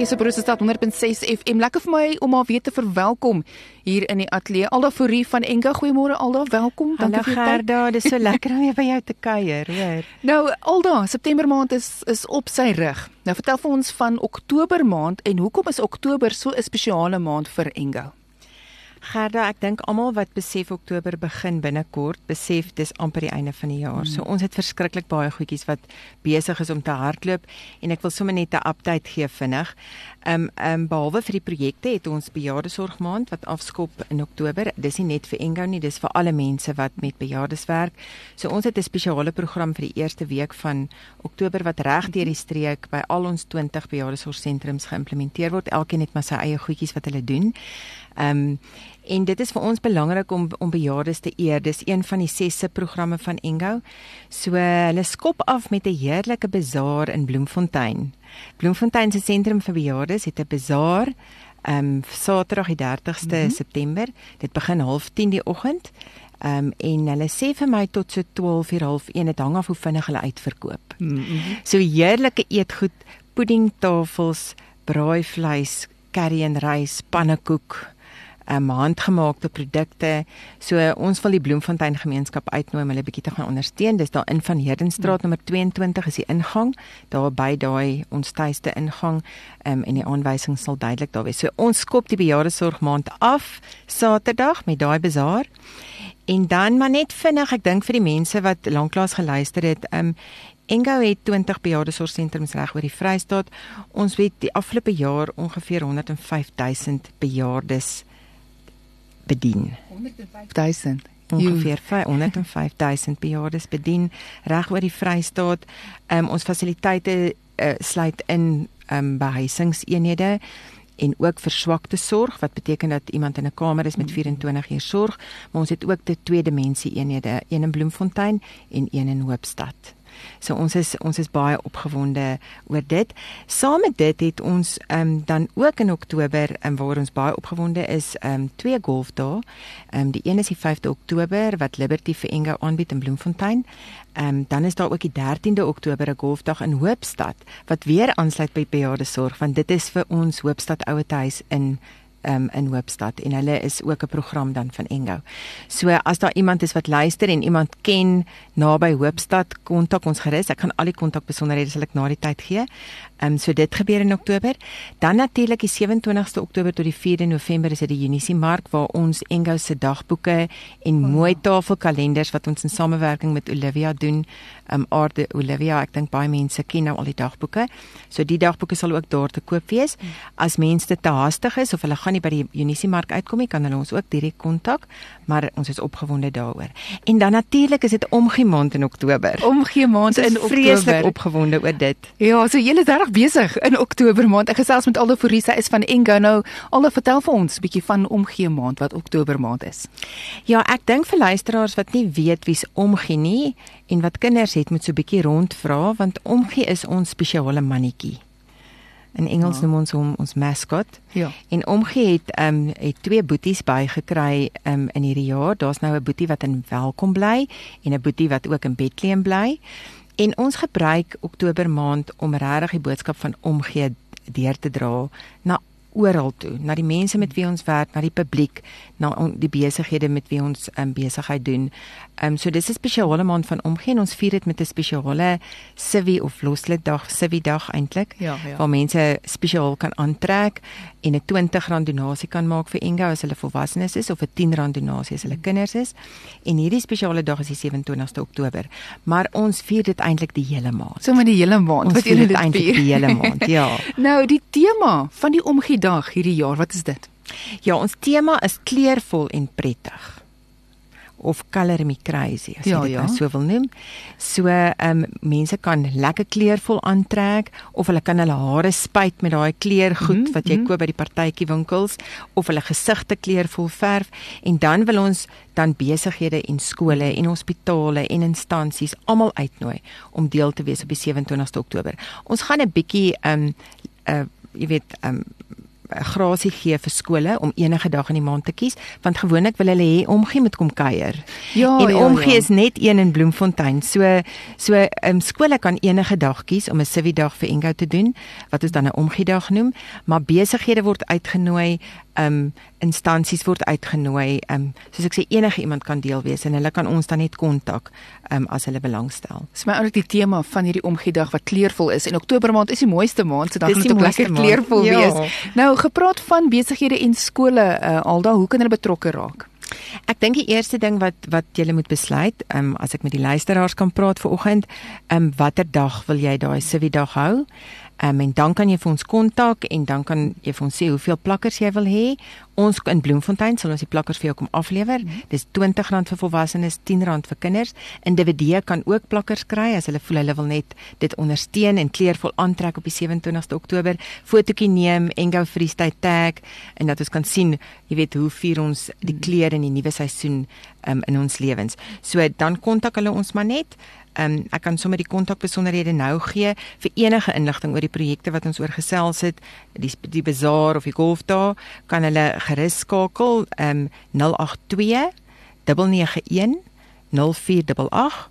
Hier is op Rosestad 100.6 FM. Lekker vir my om haar weer te verwelkom hier in die ateljee. Alda Fourie van Enga, goeiemôre Alda, welkom. Dankie vir Gerda, dis so lekker om weer by jou te kuier, hoor. Nou Alda, September maand is is op sy rug. Nou vertel vir ons van Oktober maand en hoekom is Oktober so 'n spesiale maand vir Enga? Gerda, ek dink almal wat besef Oktober begin binnekort, besef dis amper die einde van die jaar. Mm. So ons het verskriklik baie goedjies wat besig is om te hardloop en ek wil sommer net 'n update gee vinnig. Ehm um, ehm um, behalwe vir die projekte het ons bejaardesorgmaand wat afskop in Oktober. Dis nie net vir Engo nie, dis vir alle mense wat met bejaardes werk. So ons het 'n spesiale program vir die eerste week van Oktober wat reg deur die streek by al ons 20 bejaardesorgsentrums geïmplementeer word. Elkeen het maar sy eie goedjies wat hulle doen. Ehm um, en dit is vir ons belangrik om om bejaardes te eer. Dis een van die sesse programme van Engo. So hulle skop af met 'n heerlike bazaar in Bloemfontein. Bloemfontein se sentrum vir bejaardes het 'n bazaar ehm um, Saterdag die 30ste mm -hmm. September. Dit begin 09:30 die oggend. Ehm um, en hulle sê vir my tot so 12:30 dit hang af hoe vinnig hulle uitverkoop. Mm -hmm. So heerlike eetgoed, puddingtafels, braaivleis, curry en rys, pannekoek, um, handgemaakte produkte. So uh, ons wil die Bloemfontein gemeenskap uitnooi om hulle bietjie te gaan ondersteun. Dis daar in van Herdenstraat nommer 22 is die ingang. Daar by daai ons tuiste ingang um, en die aanwysing sal duidelik daar wees. So ons skop die bejaardesorgmaand af Saterdag met daai bazaar. En dan maar net vinnig, ek dink vir die mense wat lanklaas geluister het, um Engo het 20 bejaardesorgsentrums reg oor die Vrystaat. Ons het die afgelope jaar ongeveer 105 000 bejaardes bedien. 105000 ongeveer 105000 bejaardes bedien reg oor die Vrystaat. Um, ons fasiliteite uh, sluit in um, behuisingseenhede en ook verswakte sorg wat beteken dat iemand in 'n kamer is met 24 uur sorg, maar ons het ook die twee dimensie eenhede, een in Bloemfontein en een in Hoopstad. So ons is ons is baie opgewonde oor dit. Saam met dit het ons ehm um, dan ook in Oktober um, waar ons baie opgewonde is, ehm um, twee golfdae. Ehm um, die een is die 5de Oktober wat Liberty vir Engo aanbied in Bloemfontein. Ehm um, dan is daar ook die 13de Oktober 'n golfdag in Hoopstad wat weer aansluit by bejaardesorg want dit is vir ons Hoopstad ouetehuis in um, in Hoopstad en hulle is ook 'n program dan van Engo. So as daar iemand is wat luister en iemand ken naby Hoopstad, kontak ons gerus. Ek kan al die kontakbesonderhede sal ek na die tyd gee. Ehm um, so dit gebeur in Oktober. Dan natuurlik die 27ste Oktober tot die 4de November is dit die Unisie Mark waar ons Engo se dagboeke en oh, mooi tafelkalenders wat ons in samewerking met Olivia doen. Ehm um, Aarde Olivia, ek dink baie mense ken nou al die dagboeke. So die dagboeke sal ook daar te koop wees. As mense te haastig is of hulle nie by die Unisie Mark uitkom nie, kan hulle ons ook direk kontak, maar ons is opgewonde daaroor. En dan natuurlik is dit omgee maand in Oktober. Omgee maand in Oktober. Vreeslik opgewonde oor dit. Ja, so julle is regtig besig in Oktober maand. Ek gesels met Aldo Forisa is van Engo nou. Aldo vertel vir ons 'n bietjie van omgee maand wat Oktober maand is. Ja, ek dink vir luisteraars wat nie weet wie's omgee nie en wat kinders het moet so 'n bietjie rondvra want omgee is ons spesiale mannetjie. In Engels ja. noem ons hom ons mascot. Ja. En omgee het ehm um, het twee boeties bygekry ehm um, in hierdie jaar. Daar's nou 'n boetie wat in Welkom bly en 'n boetie wat ook in Bethlehem bly. En ons gebruik Oktober maand om regtig die boodskap van omgee deur te dra na oral toe, na die mense met wie ons werk, na die publiek, na die besighede met wie ons um, besigheid doen. Ehm um, so dis 'n spesiale maand van omgee. Ons vier dit met 'n spesiale civi of loslid dag, civi dag eintlik. Ja, ja. Waar mense spesiaal kan aantrek en 'n R20 donasie kan maak vir Engo as hulle volwassenes is of 'n R10 donasie as hulle kinders is. En hierdie spesiale dag is die 27ste Oktober. Maar ons vier dit eintlik die hele maand. So met die hele maand. Ons vier dit eintlik die hele maand. Ja. nou die tema van die omgee dag hierdie jaar, wat is dit? Ja, ons tema is kleurvol en prettig. of color me crazy as jy Ja, dit ja. nou so wil noem. So ehm um, mense kan lekker kleurvol aantrek of hulle kan hulle hare spuit met daai kleurgoed Mhm, wat jy mhm. koop by die partytjie winkels of hulle gesigte kleurvol verf en dan wil ons dan besighede en skole en hospitale en instansies almal uitnooi om deel te wees op die 27ste Oktober. Ons gaan 'n bietjie ehm um, uh jy weet ehm um, grasie gee vir skole om enige dag in die maand te kies want gewoonlik wil hulle hê omgee moet kom kuier. Ja, en ja, omgee ja. is net een in Bloemfontein. So so ehm um, skole kan enige dag kies om 'n civi dag vir Engo te doen wat ons dan 'n omgee dag noem, maar besighede word uitgenooi, um, instansies word uitgenooi. Ehm um, soos ek sê enige iemand kan deel wees en hulle kan ons dan net kontak ehm um, as hulle belangstel. Dis my oulik die tema van hierdie omgiedag wat kleurvol is en Oktober maand is die mooiste maand, so dan die dit ook lekker maand. kleurvol Ja. wees. Nou gepraat van besighede en skole, uh, Alda, hoe kan hulle betrokke raak? Ek dink die eerste ding wat wat jy moet besluit, ehm um, as ek met die luisteraars kan praat vir oggend, ehm um, watter dag wil jy daai civi dag hou? Um, en dan kan jy vir ons kontak en dan kan jy vir ons sê hoeveel plakkers jy wil hê. Ons in Bloemfontein sal ons die plakkers vir jou kom aflewer. Dis R20 vir volwassenes, R10 vir kinders. Individue kan ook plakkers kry as hulle voel hulle wil net dit ondersteun en kleurvol aantrek op die 27ste Oktober. Fotootjie neem, Engo Freestyle tag en dat ons kan sien, jy weet, hoe vier ons die kleure in die nuwe seisoen um, in ons lewens. So dan kontak hulle ons maar net. Um, ek kan sommer die kontakbesonderhede nou gee vir enige inligting oor die projekte wat ons oor gesels het, die die bazaar of die golfdae, kan hulle gerus skakel um 082 991 0488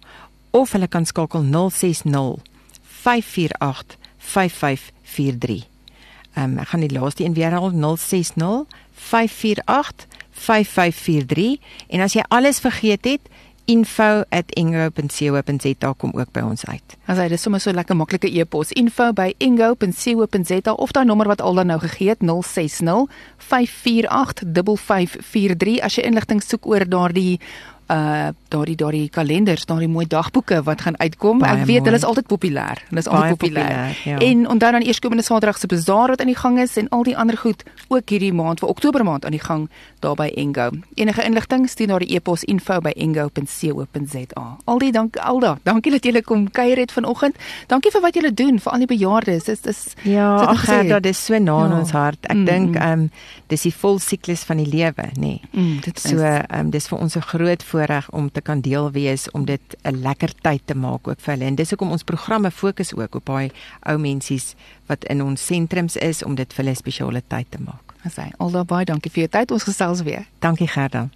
of hulle kan skakel 060 548 5543. Ehm um, ek gaan die laaste een weer herhaal 060 548 5543 en as jy alles vergeet het info@ingo.co.za kom ook by ons uit. As hy dis sommer so lekker maklike e-pos info@ingo.co.za of daai nommer wat Alda nou gegee het 060 548 5543 as jy inligting soek oor daardie uh daardie daardie kalenders, daardie mooi dagboeke wat gaan uitkom. Baie ek weet mooi. hulle is altyd populêr. Hulle is altyd populêr. populêr, ja. En onthou dan eerskomende Saterdag se bazaar wat aan die gang is en al die ander goed ook hierdie maand vir Oktober maand aan die gang daar by Engo. Enige inligting stuur na die e-pos info@engo.co.za. Aldie dank Alda. Dankie dat julle kom kuier het vanoggend. Dankie vir wat julle doen vir al die bejaardes. Dis dis Ja, ag. Gerda, dis so na in Ja. ons hart. Ek Mm, dink mm. ehm um, dis die volsiklus van die lewe, nê. Nee. Mm, dit So is ehm um, dis vir ons 'n groot voorreg om te kan deel wees om dit 'n lekker tyd te maak ook vir hulle. En dis hoekom ons programme fokus ook op daai ou mensies wat in ons sentrums is om dit vir hulle spesiale tyd te maak. Asai. Alda baie dankie vir jou tyd. Ons gesels weer. Dankie Gerda.